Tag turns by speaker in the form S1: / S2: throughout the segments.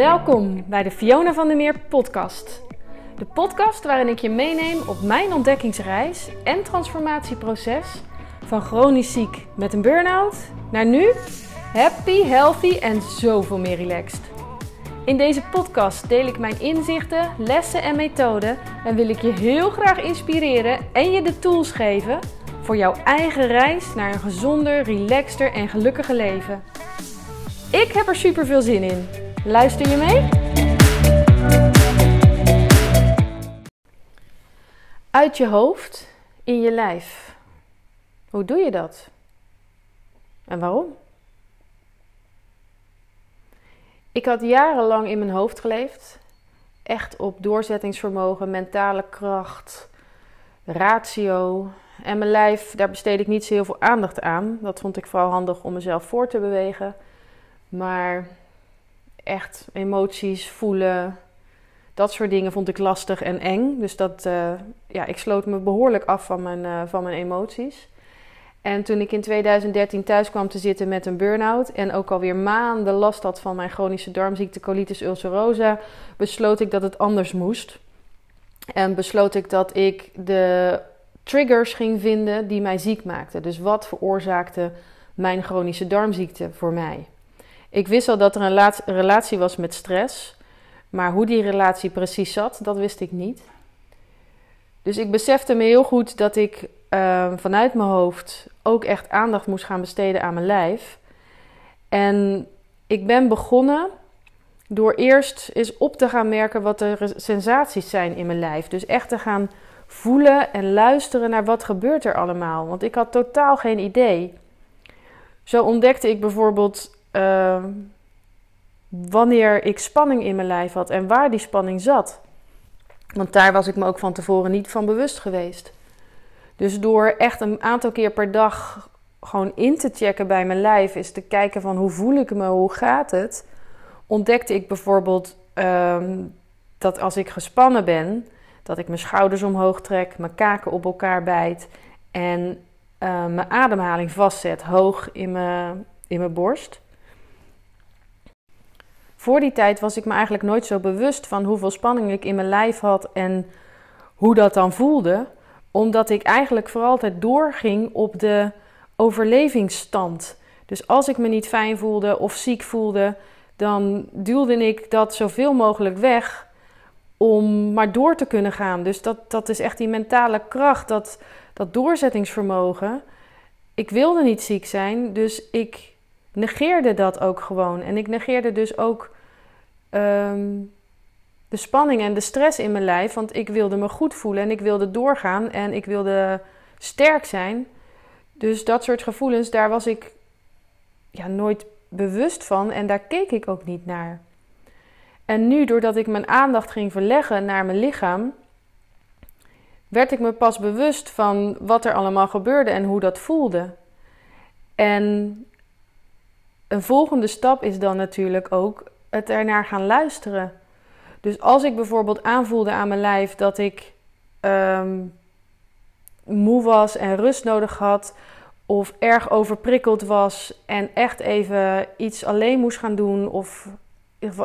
S1: Welkom bij de Fiona van der Meer podcast. De podcast waarin ik je meeneem op mijn ontdekkingsreis en transformatieproces van chronisch ziek met een burn-out naar nu happy, healthy en zoveel meer relaxed. In deze podcast deel ik mijn inzichten, lessen en methoden en wil ik je heel graag inspireren en je de tools geven voor jouw eigen reis naar een gezonder, relaxter en gelukkiger leven. Ik heb er super veel zin in. Luister je mee? Uit je hoofd in je lijf. Hoe doe je dat? En waarom? Ik had jarenlang in mijn hoofd geleefd. Echt op doorzettingsvermogen, mentale kracht, ratio. En mijn lijf, daar besteed ik niet zo heel veel aandacht aan. Dat vond ik vooral handig om mezelf voor te bewegen. Maar echt emoties voelen, dat soort dingen vond ik lastig en eng. Dus dat, uh, ja, ik sloot me behoorlijk af van mijn, uh, van mijn emoties. En toen ik in 2013 thuis kwam te zitten met een burn-out en ook alweer maanden last had van mijn chronische darmziekte colitis ulcerosa, besloot ik dat het anders moest. En besloot ik dat ik de triggers ging vinden die mij ziek maakten. Dus wat veroorzaakte mijn chronische darmziekte voor mij? Ik wist al dat er een relatie was met stress, maar hoe die relatie precies zat, dat wist ik niet. Dus ik besefte me heel goed dat ik uh, vanuit mijn hoofd ook echt aandacht moest gaan besteden aan mijn lijf. En ik ben begonnen door eerst eens op te gaan merken wat de sensaties zijn in mijn lijf. Dus echt te gaan voelen en luisteren naar wat gebeurt er allemaal. Want ik had totaal geen idee. Zo ontdekte ik bijvoorbeeld uh, wanneer ik spanning in mijn lijf had en waar die spanning zat. Want daar was ik me ook van tevoren niet van bewust geweest. Dus door echt een aantal keer per dag gewoon in te checken bij mijn lijf, is te kijken van hoe voel ik me, hoe gaat het, ontdekte ik bijvoorbeeld um, dat als ik gespannen ben, dat ik mijn schouders omhoog trek, mijn kaken op elkaar bijt en uh, mijn ademhaling vastzet hoog in mijn, in mijn borst. Voor die tijd was ik me eigenlijk nooit zo bewust van hoeveel spanning ik in mijn lijf had en hoe dat dan voelde, omdat ik eigenlijk vooral altijd doorging op de overlevingsstand. Dus als ik me niet fijn voelde of ziek voelde, dan duwde ik dat zoveel mogelijk weg om maar door te kunnen gaan. Dus dat, dat is echt die mentale kracht, dat, dat doorzettingsvermogen. Ik wilde niet ziek zijn, dus ik negeerde dat ook gewoon. En ik negeerde dus ook um, de spanning en de stress in mijn lijf. Want ik wilde me goed voelen en ik wilde doorgaan en ik wilde sterk zijn. Dus dat soort gevoelens, daar was ik ja, nooit bewust van en daar keek ik ook niet naar. En nu, doordat ik mijn aandacht ging verleggen naar mijn lichaam, werd ik me pas bewust van wat er allemaal gebeurde en hoe dat voelde. En een volgende stap is dan natuurlijk ook het ernaar gaan luisteren. Dus als ik bijvoorbeeld aanvoelde aan mijn lijf dat ik um, moe was en rust nodig had, of erg overprikkeld was en echt even iets alleen moest gaan doen, of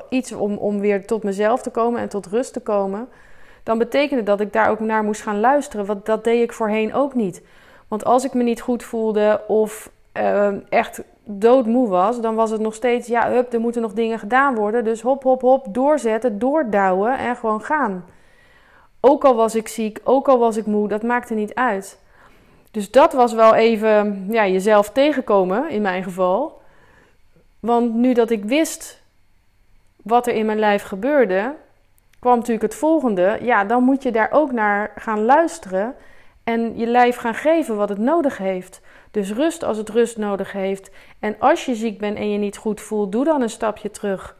S1: iets om, om weer tot mezelf te komen en tot rust te komen, dan betekende dat ik daar ook naar moest gaan luisteren. Want dat deed ik voorheen ook niet. Want als ik me niet goed voelde of uh, echt doodmoe was, dan was het nog steeds, ja, hup, er moeten nog dingen gedaan worden. Dus hop, hop, hop, doorzetten, doordouwen en gewoon gaan. Ook al was ik ziek, ook al was ik moe, dat maakte niet uit. Dus dat was wel even ja, jezelf tegenkomen in mijn geval. Want nu dat ik wist wat er in mijn lijf gebeurde, kwam natuurlijk het volgende. Ja, dan moet je daar ook naar gaan luisteren en je lijf gaan geven wat het nodig heeft. Dus rust als het rust nodig heeft. En als je ziek bent en je niet goed voelt, doe dan een stapje terug.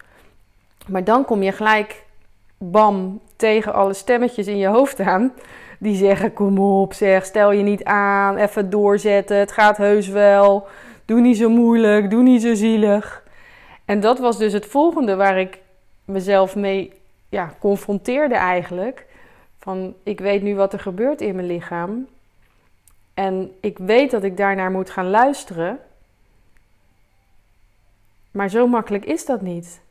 S1: Maar dan kom je gelijk, bam, tegen alle stemmetjes in je hoofd aan. Die zeggen: Kom op, zeg, stel je niet aan, even doorzetten, het gaat heus wel. Doe niet zo moeilijk, doe niet zo zielig. En dat was dus het volgende waar ik mezelf mee ja, confronteerde eigenlijk. Van ik weet nu wat er gebeurt in mijn lichaam. En ik weet dat ik daarnaar moet gaan luisteren. Maar zo makkelijk is dat niet.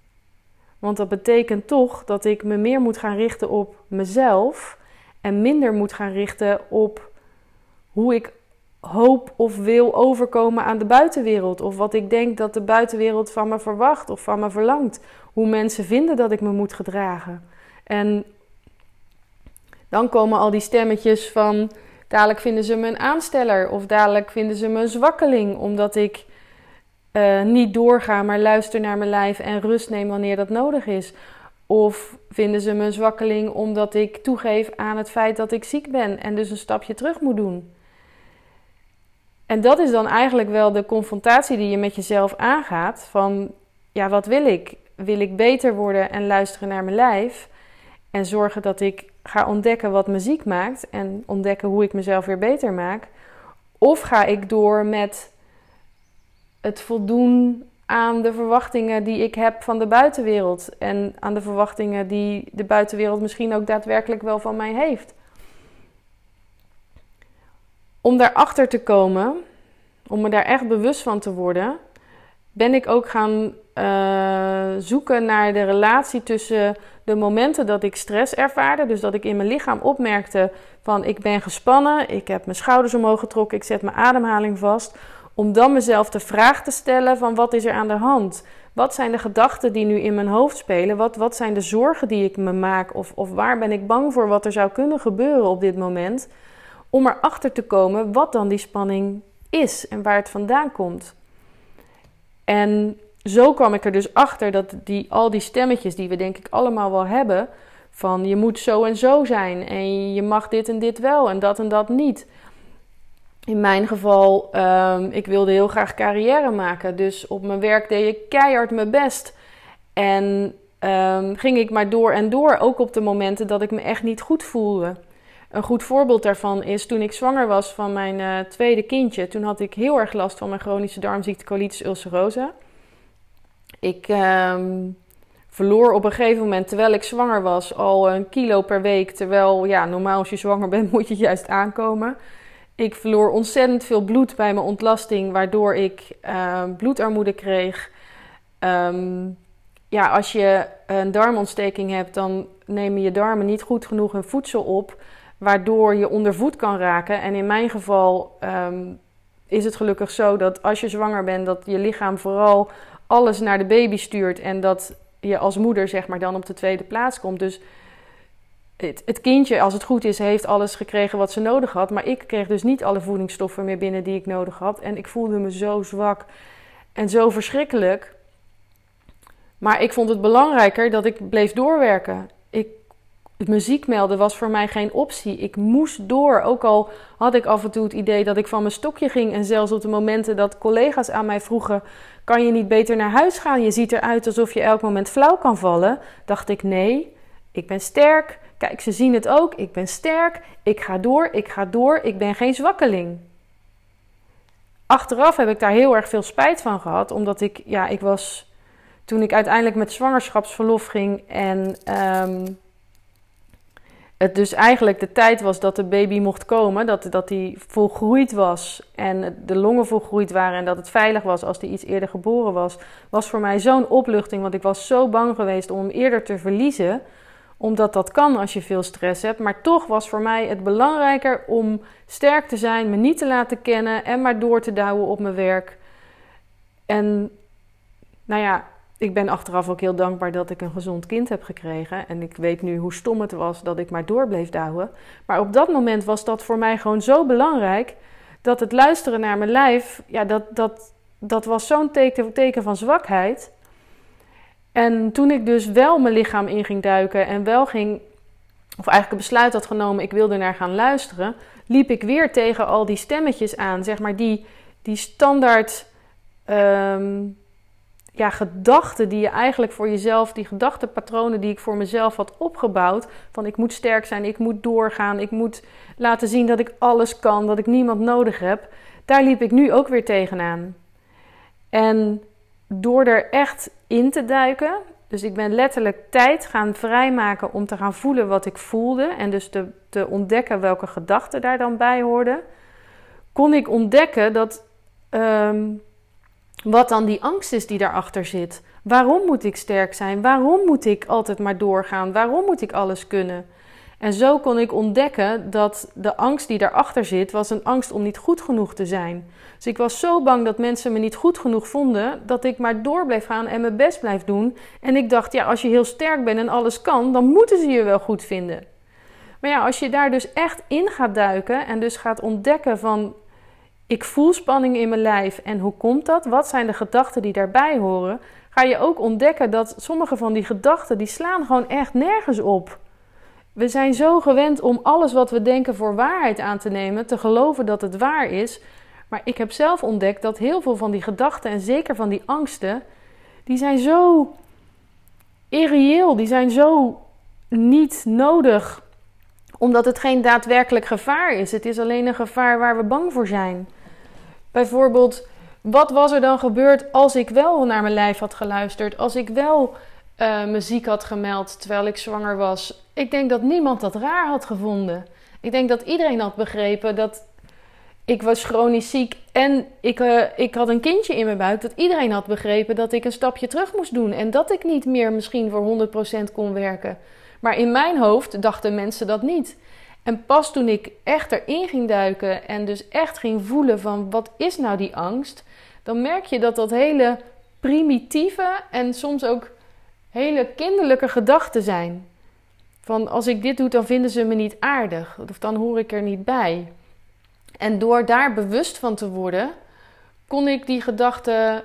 S1: Want dat betekent toch dat ik me meer moet gaan richten op mezelf en minder moet gaan richten op hoe ik hoop of wil overkomen aan de buitenwereld. Of wat ik denk dat de buitenwereld van me verwacht of van me verlangt. Hoe mensen vinden dat ik me moet gedragen. En dan komen al die stemmetjes van dadelijk vinden ze me een aansteller of dadelijk vinden ze me een zwakkeling omdat ik uh, niet doorga, maar luister naar mijn lijf en rust neem wanneer dat nodig is. Of vinden ze me een zwakkeling omdat ik toegeef aan het feit dat ik ziek ben en dus een stapje terug moet doen. En dat is dan eigenlijk wel de confrontatie die je met jezelf aangaat. Van ja, wat wil ik? Wil ik beter worden en luisteren naar mijn lijf? En zorgen dat ik ga ontdekken wat me ziek maakt en ontdekken hoe ik mezelf weer beter maak? Of ga ik door met het voldoen aan de verwachtingen die ik heb van de buitenwereld en aan de verwachtingen die de buitenwereld misschien ook daadwerkelijk wel van mij heeft? Om daarachter te komen, om me daar echt bewust van te worden, ben ik ook gaan uh, zoeken naar de relatie tussen de momenten dat ik stress ervaarde. Dus dat ik in mijn lichaam opmerkte van ik ben gespannen, ik heb mijn schouders omhoog getrokken, ik zet mijn ademhaling vast. Om dan mezelf de vraag te stellen van wat is er aan de hand? Wat zijn de gedachten die nu in mijn hoofd spelen? Wat, wat zijn de zorgen die ik me maak? Of, of waar ben ik bang voor wat er zou kunnen gebeuren op dit moment? Om erachter te komen wat dan die spanning is en waar het vandaan komt. En zo kwam ik er dus achter dat die, al die stemmetjes die we denk ik allemaal wel hebben, van je moet zo en zo zijn en je mag dit en dit wel en dat en dat niet. In mijn geval, um, ik wilde heel graag carrière maken, dus op mijn werk deed ik keihard mijn best. En um, ging ik maar door en door, ook op de momenten dat ik me echt niet goed voelde. Een goed voorbeeld daarvan is toen ik zwanger was van mijn uh, tweede kindje. Toen had ik heel erg last van mijn chronische darmziekte colitis ulcerosa. Ik um, verloor op een gegeven moment, terwijl ik zwanger was, al een kilo per week. Terwijl, ja, normaal als je zwanger bent moet je juist aankomen. Ik verloor ontzettend veel bloed bij mijn ontlasting, waardoor ik uh, bloedarmoede kreeg. Um, ja, als je een darmontsteking hebt, dan nemen je darmen niet goed genoeg hun voedsel op waardoor je onder voet kan raken. En in mijn geval is het gelukkig zo dat als je zwanger bent, dat je lichaam vooral alles naar de baby stuurt en dat je als moeder zeg maar dan op de tweede plaats komt. Dus het, het, kindje, als het goed is, heeft alles gekregen wat ze nodig had. Maar ik kreeg dus niet alle voedingsstoffen meer binnen die ik nodig had. En ik voelde me zo zwak en zo verschrikkelijk. Maar ik vond het belangrijker dat ik bleef doorwerken. Muziek melden was voor mij geen optie. Ik moest door. Ook al had ik af en toe het idee dat ik van mijn stokje ging. En zelfs op de momenten dat collega's aan mij vroegen: Kan je niet beter naar huis gaan? Je ziet eruit alsof je elk moment flauw kan vallen. Dacht ik: Nee, ik ben sterk. Kijk, ze zien het ook. Ik ben sterk. Ik ga door. Ik ga door. Ik ben geen zwakkeling. Achteraf heb ik daar heel erg veel spijt van gehad. Omdat ik, ja, ik was. Toen ik uiteindelijk met zwangerschapsverlof ging en. Um, dus eigenlijk de tijd was dat de baby mocht komen, dat, dat die volgroeid was en de longen volgroeid waren en dat het veilig was als die iets eerder geboren was, was voor mij zo'n opluchting, want ik was zo bang geweest om hem eerder te verliezen, omdat dat kan als je veel stress hebt. Maar toch was voor mij het belangrijker om sterk te zijn, me niet te laten kennen en maar door te douwen op mijn werk. En nou ja, ik ben achteraf ook heel dankbaar dat ik een gezond kind heb gekregen. En ik weet nu hoe stom het was dat ik maar door bleef douwen. Maar op dat moment was dat voor mij gewoon zo belangrijk. Dat het luisteren naar mijn lijf, ja, dat, dat, dat was zo'n teken, teken van zwakheid. En toen ik dus wel mijn lichaam in ging duiken en wel ging, of eigenlijk een besluit had genomen, ik wilde naar gaan luisteren, liep ik weer tegen al die stemmetjes aan, zeg maar, die, die standaard. Um, ja, gedachten die je eigenlijk voor jezelf, die gedachtenpatronen die ik voor mezelf had opgebouwd. Van ik moet sterk zijn, ik moet doorgaan, ik moet laten zien dat ik alles kan, dat ik niemand nodig heb. Daar liep ik nu ook weer tegenaan. En door er echt in te duiken, dus ik ben letterlijk tijd gaan vrijmaken om te gaan voelen wat ik voelde. En dus te, te ontdekken welke gedachten daar dan bij hoorden. Kon ik ontdekken dat. Um, wat dan die angst is die daarachter zit. Waarom moet ik sterk zijn? Waarom moet ik altijd maar doorgaan? Waarom moet ik alles kunnen? En zo kon ik ontdekken dat de angst die daarachter zit, was een angst om niet goed genoeg te zijn. Dus ik was zo bang dat mensen me niet goed genoeg vonden, dat ik maar door bleef gaan en mijn best blijf doen. En ik dacht, ja, als je heel sterk bent en alles kan, dan moeten ze je wel goed vinden. Maar ja, als je daar dus echt in gaat duiken en dus gaat ontdekken van, ik voel spanning in mijn lijf en hoe komt dat? Wat zijn de gedachten die daarbij horen? Ga je ook ontdekken dat sommige van die gedachten, die slaan gewoon echt nergens op. We zijn zo gewend om alles wat we denken voor waarheid aan te nemen, te geloven dat het waar is. Maar ik heb zelf ontdekt dat heel veel van die gedachten en zeker van die angsten, die zijn zo irreëel, die zijn zo niet nodig, omdat het geen daadwerkelijk gevaar is. Het is alleen een gevaar waar we bang voor zijn. Bijvoorbeeld, wat was er dan gebeurd als ik wel naar mijn lijf had geluisterd, als ik wel uh, me ziek had gemeld terwijl ik zwanger was? Ik denk dat niemand dat raar had gevonden. Ik denk dat iedereen had begrepen dat ik was chronisch ziek en ik, uh, ik had een kindje in mijn buik. Dat iedereen had begrepen dat ik een stapje terug moest doen. En dat ik niet meer misschien voor 100% kon werken. Maar in mijn hoofd dachten mensen dat niet. En pas toen ik echt erin ging duiken en dus echt ging voelen van wat is nou die angst, dan merk je dat dat hele primitieve en soms ook hele kinderlijke gedachten zijn. Van als ik dit doe, dan vinden ze me niet aardig. Of dan hoor ik er niet bij. En door daar bewust van te worden, kon ik die gedachten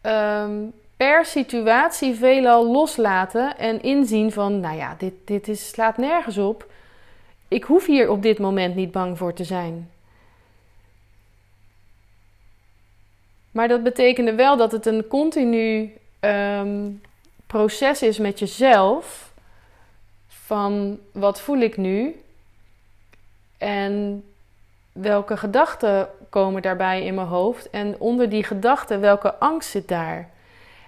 S1: ehm, per situatie veelal loslaten en inzien van, nou ja, dit, dit is, slaat nergens op. Ik hoef hier op dit moment niet bang voor te zijn. Maar dat betekende wel dat het een continu ehm, proces is met jezelf. Van wat voel ik nu? En welke gedachten komen daarbij in mijn hoofd? En onder die gedachten, welke angst zit daar?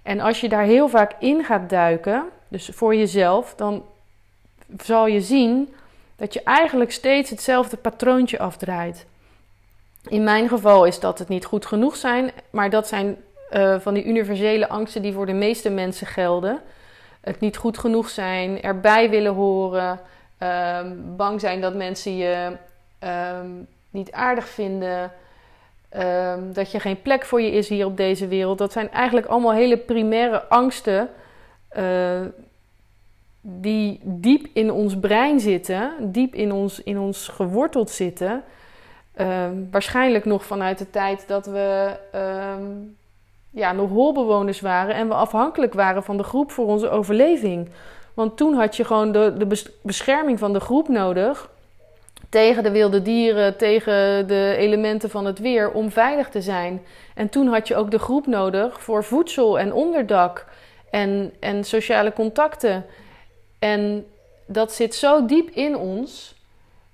S1: En als je daar heel vaak in gaat duiken, dus voor jezelf, dan zal je zien dat je eigenlijk steeds hetzelfde patroontje afdraait. In mijn geval is dat het niet goed genoeg zijn, maar dat zijn uh, van die universele angsten die voor de meeste mensen gelden. Het niet goed genoeg zijn, erbij willen horen, um, bang zijn dat mensen je um, niet aardig vinden, um, dat je geen plek voor je is hier op deze wereld. Dat zijn eigenlijk allemaal hele primaire angsten uh, die diep in ons brein zitten, diep in ons, in ons geworteld zitten. waarschijnlijk nog vanuit de tijd dat we ja, nog holbewoners waren en we afhankelijk waren van de groep voor onze overleving. Want toen had je gewoon de, de bescherming van de groep nodig tegen de wilde dieren, tegen de elementen van het weer om veilig te zijn. En toen had je ook de groep nodig voor voedsel en onderdak en, en sociale contacten. En dat zit zo diep in ons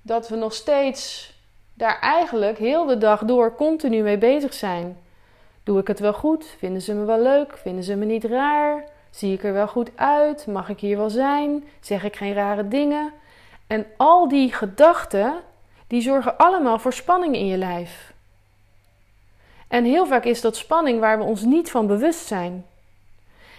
S1: dat we nog steeds daar eigenlijk heel de dag door continu mee bezig zijn. Doe ik het wel goed? Vinden ze me wel leuk? Vinden ze me niet raar? Zie ik er wel goed uit? Mag ik hier wel zijn? Zeg ik geen rare dingen? En al die gedachten, die zorgen allemaal voor spanning in je lijf. En heel vaak is dat spanning waar we ons niet van bewust zijn.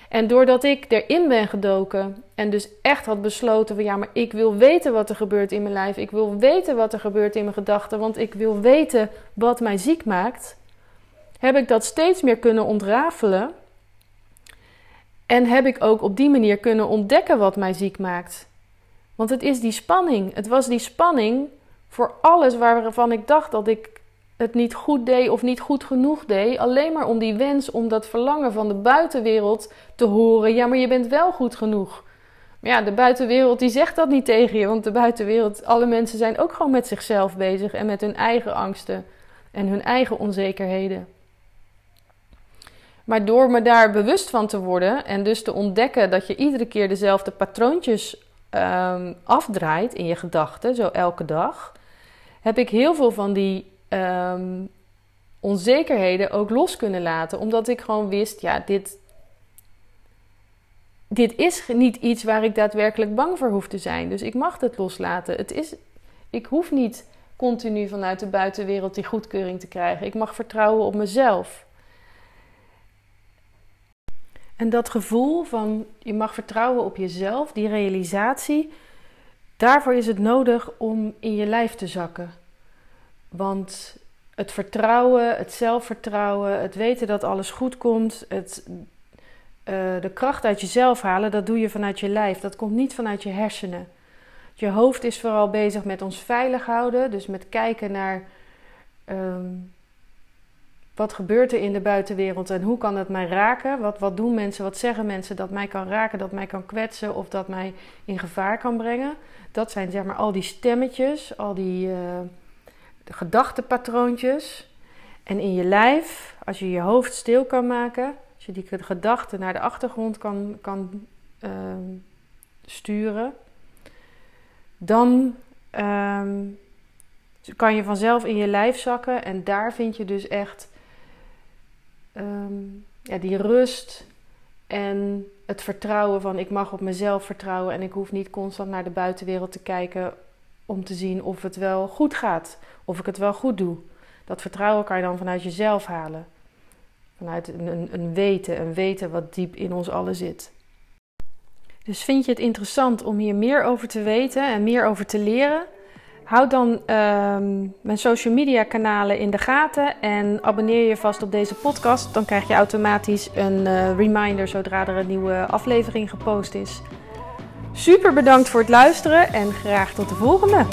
S1: En doordat ik erin ben gedoken en dus echt had besloten van ja, maar ik wil weten wat er gebeurt in mijn lijf. Ik wil weten wat er gebeurt in mijn gedachten, want ik wil weten wat mij ziek maakt heb ik dat steeds meer kunnen ontrafelen. En heb ik ook op die manier kunnen ontdekken wat mij ziek maakt. Want het is die spanning. Het was die spanning voor alles waarvan ik dacht dat ik het niet goed deed of niet goed genoeg deed. Alleen maar om die wens, om dat verlangen van de buitenwereld te horen. Ja, maar je bent wel goed genoeg. Maar ja, de buitenwereld die zegt dat niet tegen je. Want de buitenwereld, alle mensen zijn ook gewoon met zichzelf bezig. En met hun eigen angsten en hun eigen onzekerheden. Maar door me daar bewust van te worden en dus te ontdekken dat je iedere keer dezelfde patroontjes um, afdraait in je gedachten, zo elke dag, heb ik heel veel van die um, onzekerheden ook los kunnen laten. Omdat ik gewoon wist, ja, dit, dit is niet iets waar ik daadwerkelijk bang voor hoef te zijn. Dus ik mag het loslaten. Het is, ik hoef niet continu vanuit de buitenwereld die goedkeuring te krijgen. Ik mag vertrouwen op mezelf. En dat gevoel van je mag vertrouwen op jezelf, die realisatie, daarvoor is het nodig om in je lijf te zakken. Want het vertrouwen, het zelfvertrouwen, het weten dat alles goed komt, het, uh, de kracht uit jezelf halen, dat doe je vanuit je lijf. Dat komt niet vanuit je hersenen. Je hoofd is vooral bezig met ons veilig houden, dus met kijken naar um, wat gebeurt er in de buitenwereld en hoe kan het mij raken? Wat, wat doen mensen, wat zeggen mensen dat mij kan raken, dat mij kan kwetsen of dat mij in gevaar kan brengen? Dat zijn zeg maar al die stemmetjes, al die uh, gedachtenpatroontjes. En in je lijf, als je je hoofd stil kan maken, als je die gedachten naar de achtergrond kan, kan uh, sturen, dan um, kan je vanzelf in je lijf zakken en daar vind je dus echt um, ja, die rust en het vertrouwen van ik mag op mezelf vertrouwen en ik hoef niet constant naar de buitenwereld te kijken om te zien of het wel goed gaat, of ik het wel goed doe. Dat vertrouwen kan je dan vanuit jezelf halen. Vanuit een, een, weten, een weten wat diep in ons allen zit. Dus vind je het interessant om hier meer over te weten en meer over te leren? Houd dan um, mijn social media kanalen in de gaten en abonneer je vast op deze podcast. Dan krijg je automatisch een uh, reminder zodra er een nieuwe aflevering gepost is. Super bedankt voor het luisteren en graag tot de volgende.